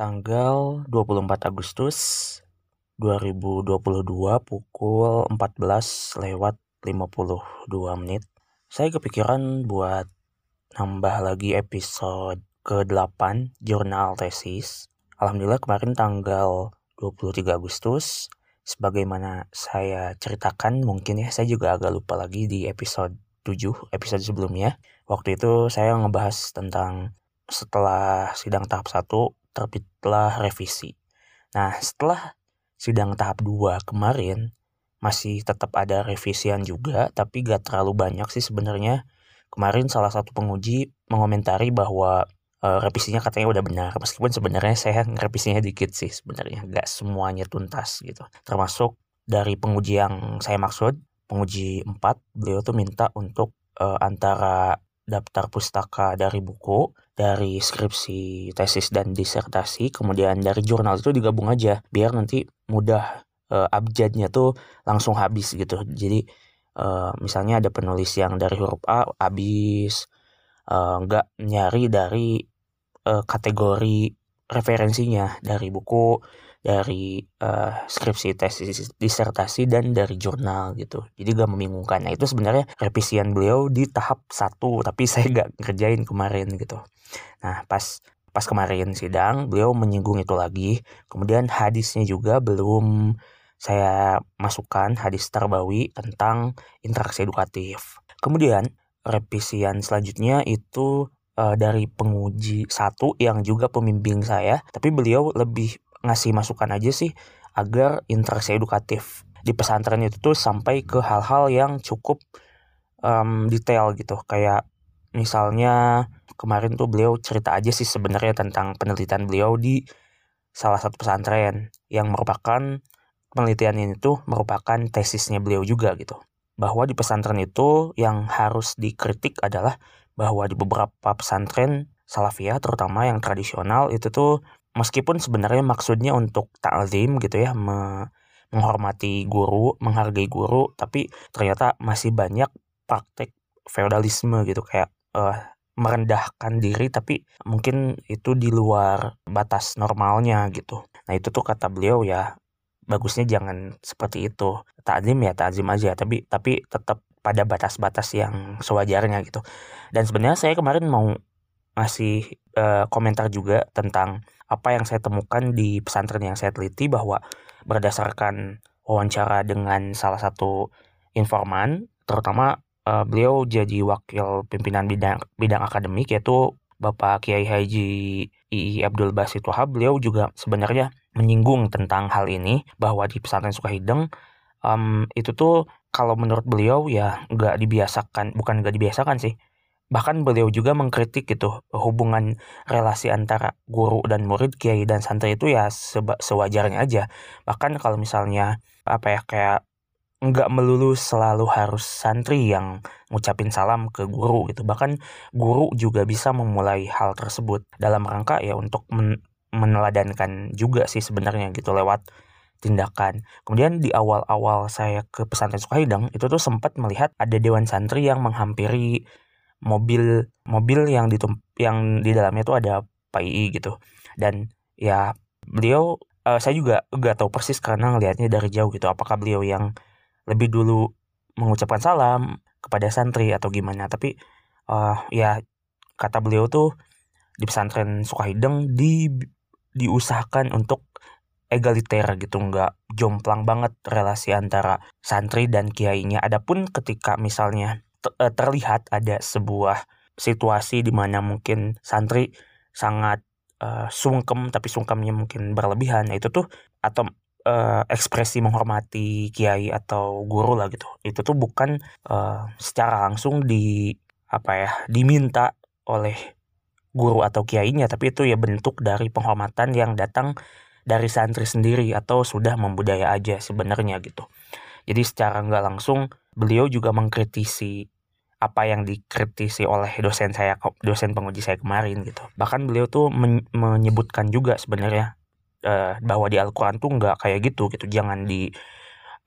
tanggal 24 Agustus 2022 pukul 14 lewat 52 menit. Saya kepikiran buat nambah lagi episode ke-8 jurnal tesis. Alhamdulillah kemarin tanggal 23 Agustus sebagaimana saya ceritakan mungkin ya saya juga agak lupa lagi di episode 7 episode sebelumnya. Waktu itu saya ngebahas tentang setelah sidang tahap 1 terbitlah revisi. Nah, setelah sidang tahap 2 kemarin masih tetap ada revisian juga, tapi gak terlalu banyak sih sebenarnya. Kemarin salah satu penguji mengomentari bahwa e, revisinya katanya udah benar, meskipun sebenarnya saya revisinya dikit sih sebenarnya, gak semuanya tuntas gitu. Termasuk dari penguji yang saya maksud, penguji 4, beliau tuh minta untuk e, antara daftar pustaka dari buku, dari skripsi, tesis dan disertasi, kemudian dari jurnal itu digabung aja biar nanti mudah uh, abjadnya tuh langsung habis gitu. Jadi uh, misalnya ada penulis yang dari huruf A habis uh, nggak nyari dari uh, kategori referensinya dari buku dari uh, skripsi tesis disertasi dan dari jurnal gitu. Jadi gak membingungkan. Nah itu sebenarnya revisian beliau di tahap satu tapi saya gak ngerjain kemarin gitu. Nah pas pas kemarin sidang beliau menyinggung itu lagi. Kemudian hadisnya juga belum saya masukkan hadis terbawi tentang interaksi edukatif. Kemudian revisian selanjutnya itu uh, dari penguji satu yang juga pembimbing saya. Tapi beliau lebih ngasih masukan aja sih agar interaksi edukatif di pesantren itu tuh sampai ke hal-hal yang cukup um, detail gitu. Kayak misalnya kemarin tuh beliau cerita aja sih sebenarnya tentang penelitian beliau di salah satu pesantren yang merupakan penelitian ini tuh merupakan tesisnya beliau juga gitu. Bahwa di pesantren itu yang harus dikritik adalah bahwa di beberapa pesantren salafiyah terutama yang tradisional itu tuh meskipun sebenarnya maksudnya untuk ta'zim gitu ya me menghormati guru, menghargai guru, tapi ternyata masih banyak praktek feodalisme gitu kayak uh, merendahkan diri tapi mungkin itu di luar batas normalnya gitu. Nah, itu tuh kata beliau ya bagusnya jangan seperti itu. Ta'zim ya ta'zim aja tapi tapi tetap pada batas-batas yang sewajarnya gitu. Dan sebenarnya saya kemarin mau ngasih uh, komentar juga tentang apa yang saya temukan di pesantren yang saya teliti bahwa berdasarkan wawancara dengan salah satu informan, terutama uh, beliau jadi wakil pimpinan bidang bidang akademik yaitu Bapak Kiai Haji II Abdul Basit Wahab, beliau juga sebenarnya menyinggung tentang hal ini bahwa di pesantren Sukahideng um, itu tuh kalau menurut beliau ya nggak dibiasakan, bukan nggak dibiasakan sih, Bahkan beliau juga mengkritik gitu hubungan relasi antara guru dan murid, kiai dan santri itu ya sewajarnya aja. Bahkan kalau misalnya apa ya kayak nggak melulu selalu harus santri yang ngucapin salam ke guru gitu. Bahkan guru juga bisa memulai hal tersebut dalam rangka ya untuk men meneladankan juga sih sebenarnya gitu lewat tindakan. Kemudian di awal-awal saya ke pesantren Sukahidang itu tuh sempat melihat ada dewan santri yang menghampiri mobil mobil yang di yang di dalamnya tuh ada Pak II gitu. Dan ya beliau uh, saya juga gak tahu persis karena ngelihatnya dari jauh gitu. Apakah beliau yang lebih dulu mengucapkan salam kepada santri atau gimana. Tapi uh, ya kata beliau tuh di pesantren Sukahideng di diusahakan untuk egaliter gitu. Nggak jomplang banget relasi antara santri dan kiainya. Adapun ketika misalnya terlihat ada sebuah situasi di mana mungkin santri sangat uh, sungkem tapi sungkemnya mungkin berlebihan. Nah, itu tuh atau uh, ekspresi menghormati kiai atau guru lah gitu. Itu tuh bukan uh, secara langsung di apa ya diminta oleh guru atau kiainya tapi itu ya bentuk dari penghormatan yang datang dari santri sendiri atau sudah membudaya aja sebenarnya gitu. Jadi secara nggak langsung beliau juga mengkritisi apa yang dikritisi oleh dosen saya dosen penguji saya kemarin gitu. Bahkan beliau tuh men menyebutkan juga sebenarnya uh, bahwa di Al-Quran tuh nggak kayak gitu gitu. Jangan di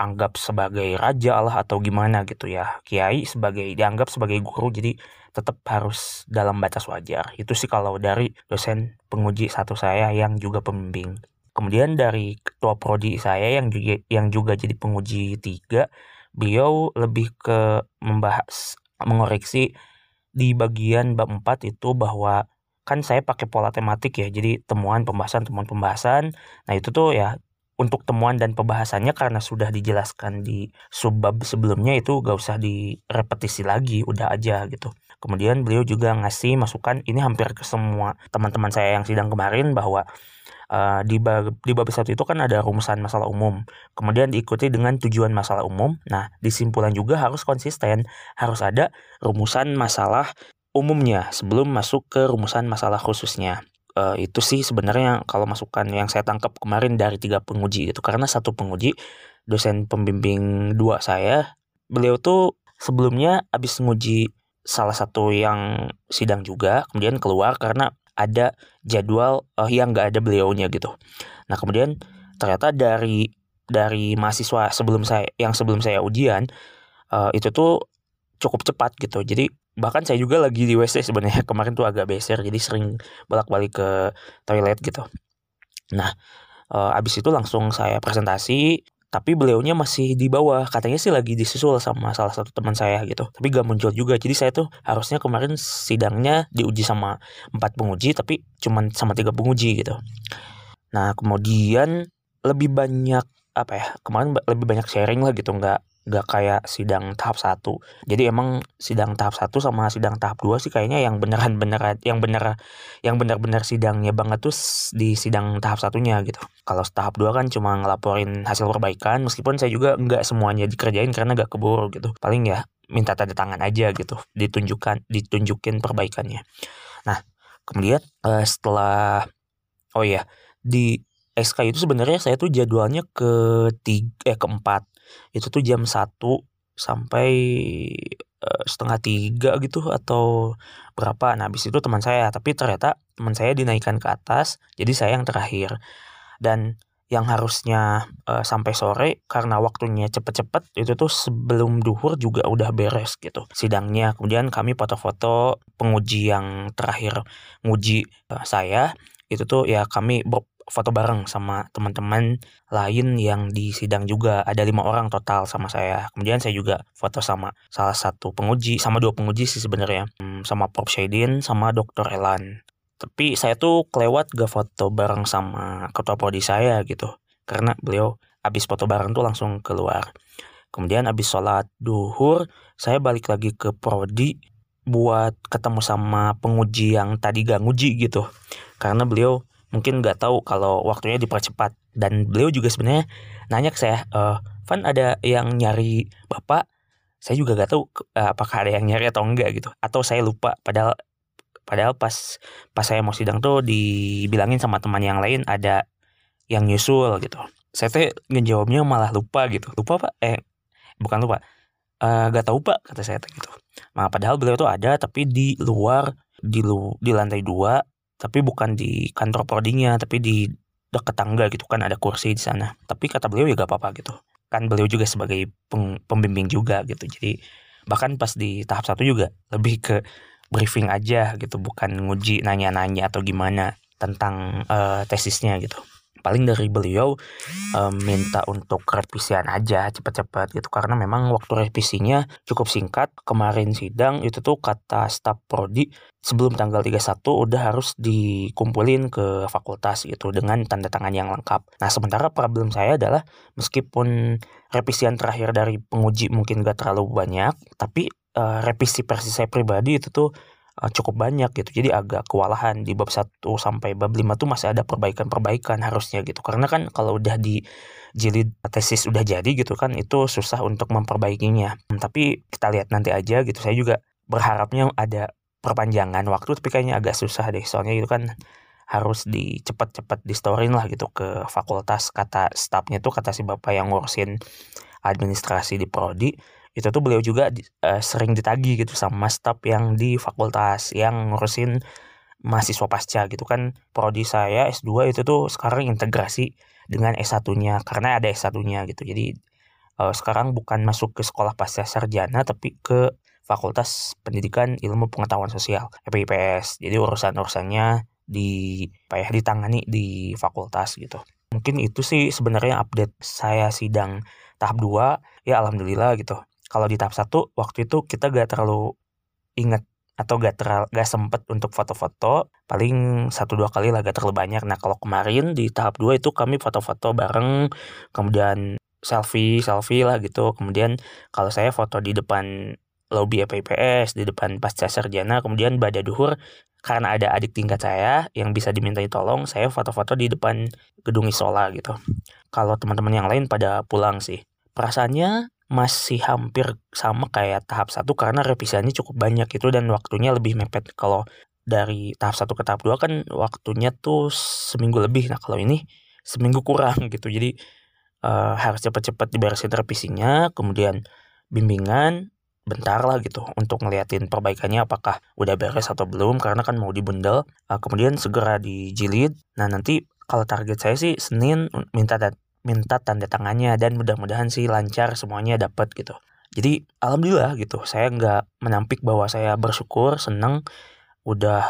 anggap sebagai raja lah atau gimana gitu ya. Kiai sebagai dianggap sebagai guru jadi tetap harus dalam batas wajar. Itu sih kalau dari dosen penguji satu saya yang juga pembimbing. Kemudian dari ketua prodi saya yang juga yang juga jadi penguji tiga beliau lebih ke membahas mengoreksi di bagian bab 4 itu bahwa kan saya pakai pola tematik ya jadi temuan pembahasan temuan pembahasan. Nah itu tuh ya untuk temuan dan pembahasannya karena sudah dijelaskan di subbab sebelumnya itu gak usah direpetisi lagi udah aja gitu. Kemudian beliau juga ngasih masukan ini hampir ke semua teman-teman saya yang sidang kemarin bahwa Uh, di bab di bab satu itu kan ada rumusan masalah umum, kemudian diikuti dengan tujuan masalah umum. Nah, disimpulan juga harus konsisten, harus ada rumusan masalah umumnya sebelum masuk ke rumusan masalah khususnya. Uh, itu sih sebenarnya kalau masukan yang saya tangkap kemarin dari tiga penguji itu karena satu penguji dosen pembimbing dua saya beliau tuh sebelumnya habis nguji salah satu yang sidang juga kemudian keluar karena ada jadwal uh, yang nggak ada beliaunya gitu. Nah kemudian ternyata dari dari mahasiswa sebelum saya yang sebelum saya ujian uh, itu tuh cukup cepat gitu. Jadi bahkan saya juga lagi di WC sebenarnya kemarin tuh agak beser jadi sering bolak-balik ke toilet gitu. Nah uh, abis itu langsung saya presentasi tapi beliaunya masih di bawah. Katanya sih lagi disusul sama salah satu teman saya gitu. Tapi gak muncul juga. Jadi saya tuh harusnya kemarin sidangnya diuji sama empat penguji tapi cuman sama tiga penguji gitu. Nah kemudian lebih banyak apa ya kemarin lebih banyak sharing lah gitu. Nggak nggak kayak sidang tahap satu. Jadi emang sidang tahap satu sama sidang tahap dua sih kayaknya yang beneran beneran yang bener yang benar-benar sidangnya banget tuh di sidang tahap satunya gitu. Kalau tahap dua kan cuma ngelaporin hasil perbaikan meskipun saya juga nggak semuanya dikerjain karena gak keburu gitu. Paling ya minta tanda tangan aja gitu ditunjukkan ditunjukin perbaikannya. Nah kemudian uh, setelah oh ya di SK itu sebenarnya saya tuh jadwalnya ke tiga eh keempat itu tuh jam satu sampai uh, setengah tiga gitu atau berapa. Nah habis itu teman saya. Tapi ternyata teman saya dinaikkan ke atas jadi saya yang terakhir. Dan yang harusnya uh, sampai sore karena waktunya cepet-cepet itu tuh sebelum duhur juga udah beres gitu sidangnya. Kemudian kami foto-foto penguji yang terakhir nguji uh, saya. Itu tuh ya kami foto bareng sama teman-teman lain yang di sidang juga. Ada lima orang total sama saya. Kemudian saya juga foto sama salah satu penguji sama dua penguji sih sebenarnya. Hmm, sama Prof. Shaidin sama Dr. Elan. Tapi saya tuh kelewat gak foto bareng sama ketua prodi saya gitu. Karena beliau habis foto bareng tuh langsung keluar. Kemudian habis sholat duhur saya balik lagi ke prodi buat ketemu sama penguji yang tadi gak nguji gitu. Karena beliau mungkin nggak tahu kalau waktunya dipercepat. Dan beliau juga sebenarnya nanya ke saya e, Van ada yang nyari bapak? Saya juga nggak tahu uh, apakah ada yang nyari atau enggak gitu. Atau saya lupa padahal padahal pas pas saya mau sidang tuh dibilangin sama teman yang lain ada yang nyusul gitu. Saya tuh ngejawabnya malah lupa gitu. Lupa pak? Eh bukan lupa. Uh, gak tahu pak kata saya gitu. Nah padahal beliau tuh ada tapi di luar di lu di lantai dua tapi bukan di kantor prodinya tapi di dekat tangga gitu kan ada kursi di sana. Tapi kata beliau ya gak apa-apa gitu. Kan beliau juga sebagai pembimbing juga gitu. Jadi bahkan pas di tahap satu juga lebih ke briefing aja gitu. Bukan nguji nanya-nanya atau gimana tentang uh, tesisnya gitu paling dari beliau um, minta untuk revisian aja cepet-cepet gitu karena memang waktu revisinya cukup singkat kemarin sidang itu tuh kata staf prodi sebelum tanggal 31 udah harus dikumpulin ke fakultas gitu dengan tanda tangan yang lengkap. Nah sementara problem saya adalah meskipun revisian terakhir dari penguji mungkin gak terlalu banyak tapi uh, revisi versi saya pribadi itu tuh uh, cukup banyak gitu. Jadi agak kewalahan di bab 1 sampai bab 5 tuh masih ada perbaikan-perbaikan harusnya gitu. Karena kan kalau udah di jilid tesis udah jadi gitu kan itu susah untuk memperbaikinya. Tapi kita lihat nanti aja gitu. Saya juga berharapnya ada perpanjangan waktu tapi kayaknya agak susah deh. Soalnya itu kan harus dicepat-cepat di storin lah gitu ke fakultas kata stafnya tuh kata si bapak yang ngurusin administrasi di prodi itu tuh beliau juga uh, sering ditagi gitu sama staf yang di fakultas yang ngurusin mahasiswa pasca gitu kan prodi saya S2 itu tuh sekarang integrasi dengan S1-nya karena ada S1-nya gitu. Jadi uh, sekarang bukan masuk ke sekolah pasca sarjana tapi ke Fakultas Pendidikan Ilmu Pengetahuan Sosial FIPS. Jadi urusan-urusannya di apa ya ditangani di fakultas gitu. Mungkin itu sih sebenarnya update saya sidang tahap 2 ya alhamdulillah gitu. Kalau di tahap 1 waktu itu kita gak terlalu ingat atau gak terlalu gak sempet untuk foto-foto. Paling satu dua kali lah gak terlalu banyak. Nah kalau kemarin di tahap 2 itu kami foto-foto bareng kemudian selfie selfie lah gitu. Kemudian kalau saya foto di depan lobby FIPS di depan pasca sarjana kemudian pada duhur karena ada adik tingkat saya yang bisa dimintai tolong saya foto-foto di depan gedung isola gitu. Kalau teman-teman yang lain pada pulang sih. Perasaannya masih hampir sama kayak tahap satu karena revisiannya cukup banyak itu dan waktunya lebih mepet. Kalau dari tahap satu ke tahap dua kan waktunya tuh seminggu lebih. Nah kalau ini seminggu kurang gitu. Jadi uh, harus cepat-cepat diberesin revisinya, kemudian bimbingan, bentar lah gitu untuk ngeliatin perbaikannya apakah udah beres atau belum karena kan mau dibundel uh, kemudian segera dijilid. Nah nanti kalau target saya sih Senin minta minta tanda tangannya dan mudah-mudahan sih lancar semuanya dapat gitu. Jadi alhamdulillah gitu. Saya nggak menampik bahwa saya bersyukur seneng udah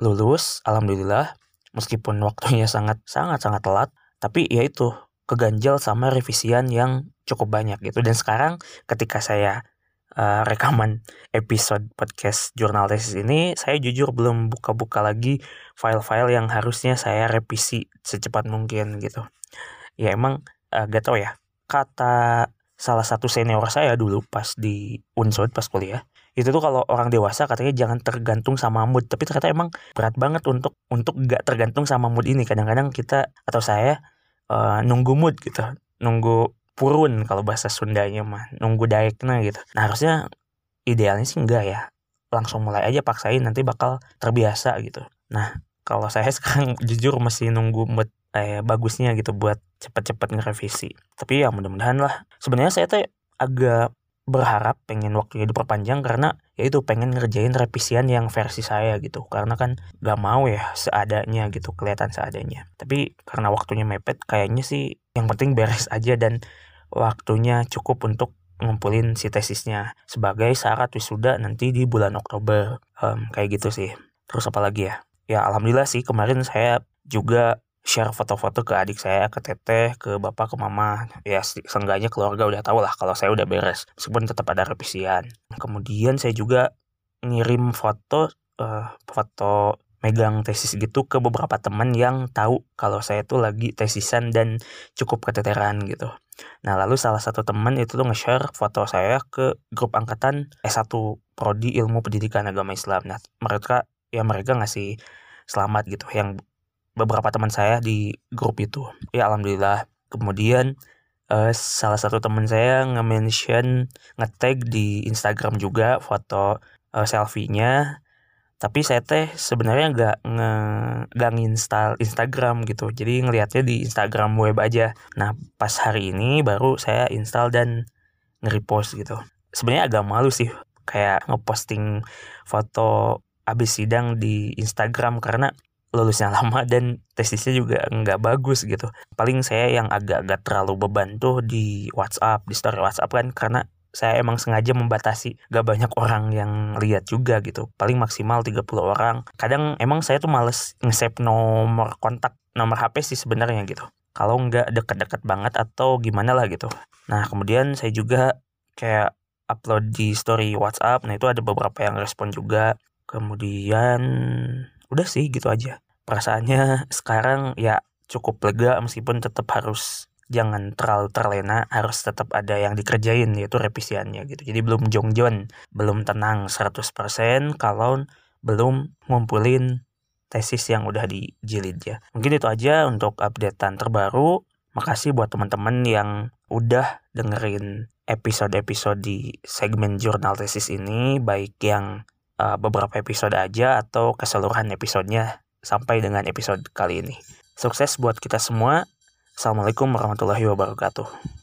lulus alhamdulillah. Meskipun waktunya sangat sangat sangat telat. Tapi ya itu keganjal sama revisian yang cukup banyak gitu. Dan sekarang ketika saya uh, rekaman episode podcast jurnal tesis ini saya jujur belum buka-buka lagi file-file yang harusnya saya revisi secepat mungkin gitu ya emang uh, gak tau ya. Kata salah satu senior saya dulu pas di unsur pas kuliah itu tuh kalau orang dewasa katanya jangan tergantung sama mood. Tapi ternyata emang berat banget untuk untuk gak tergantung sama mood ini. Kadang-kadang kita atau saya uh, nunggu mood gitu. Nunggu purun kalau bahasa Sundanya mah. Nunggu daiknya gitu. Nah harusnya idealnya sih enggak ya. Langsung mulai aja paksain nanti bakal terbiasa gitu. Nah kalau saya sekarang jujur masih nunggu mood eh, bagusnya gitu buat cepet-cepet ngerevisi. Tapi ya mudah-mudahan lah. Sebenarnya saya tuh agak berharap pengen waktunya diperpanjang karena ya itu pengen ngerjain revisian yang versi saya gitu. Karena kan gak mau ya seadanya gitu kelihatan seadanya. Tapi karena waktunya mepet kayaknya sih yang penting beres aja dan waktunya cukup untuk ngumpulin si tesisnya sebagai syarat wisuda nanti di bulan Oktober. Um, kayak gitu sih. Terus apa lagi ya? Ya alhamdulillah sih kemarin saya juga share foto-foto ke adik saya, ke teteh, ke bapak, ke mama. Ya seenggaknya keluarga udah tahu lah kalau saya udah beres. Meskipun tetap ada revisian. Kemudian saya juga ngirim foto uh, foto megang tesis gitu ke beberapa teman yang tahu kalau saya tuh lagi tesisan dan cukup keteteran gitu. Nah lalu salah satu teman itu tuh nge-share foto saya ke grup angkatan S1 Prodi Ilmu Pendidikan Agama Islam. Nah mereka ya mereka ngasih selamat gitu yang beberapa teman saya di grup itu. Ya alhamdulillah. Kemudian uh, salah satu teman saya nge-mention nge-tag di Instagram juga foto uh, selfie-nya. Tapi saya teh sebenarnya nggak nge nggak nginstal Instagram gitu. Jadi ngelihatnya di Instagram web aja. Nah pas hari ini baru saya install dan nge-repost gitu. Sebenarnya agak malu sih kayak ngeposting foto abis sidang di Instagram karena lulusnya lama dan tesisnya juga nggak bagus gitu. Paling saya yang agak-agak terlalu beban tuh di WhatsApp, di story WhatsApp kan karena saya emang sengaja membatasi gak banyak orang yang lihat juga gitu. Paling maksimal 30 orang. Kadang emang saya tuh males nge-save nomor kontak, nomor HP sih sebenarnya gitu. Kalau nggak deket-deket banget atau gimana lah gitu. Nah kemudian saya juga kayak upload di story WhatsApp. Nah itu ada beberapa yang respon juga. Kemudian udah sih gitu aja. Perasaannya sekarang ya cukup lega meskipun tetap harus jangan terlalu terlena harus tetap ada yang dikerjain yaitu revisiannya gitu. Jadi belum jongjon belum tenang 100% kalau belum ngumpulin tesis yang udah dijilid ya. Mungkin itu aja untuk updatean terbaru. Makasih buat teman-teman yang udah dengerin episode-episode di segmen jurnal tesis ini baik yang uh, beberapa episode aja atau keseluruhan episodenya sampai dengan episode kali ini. Sukses buat kita semua. Assalamualaikum warahmatullahi wabarakatuh.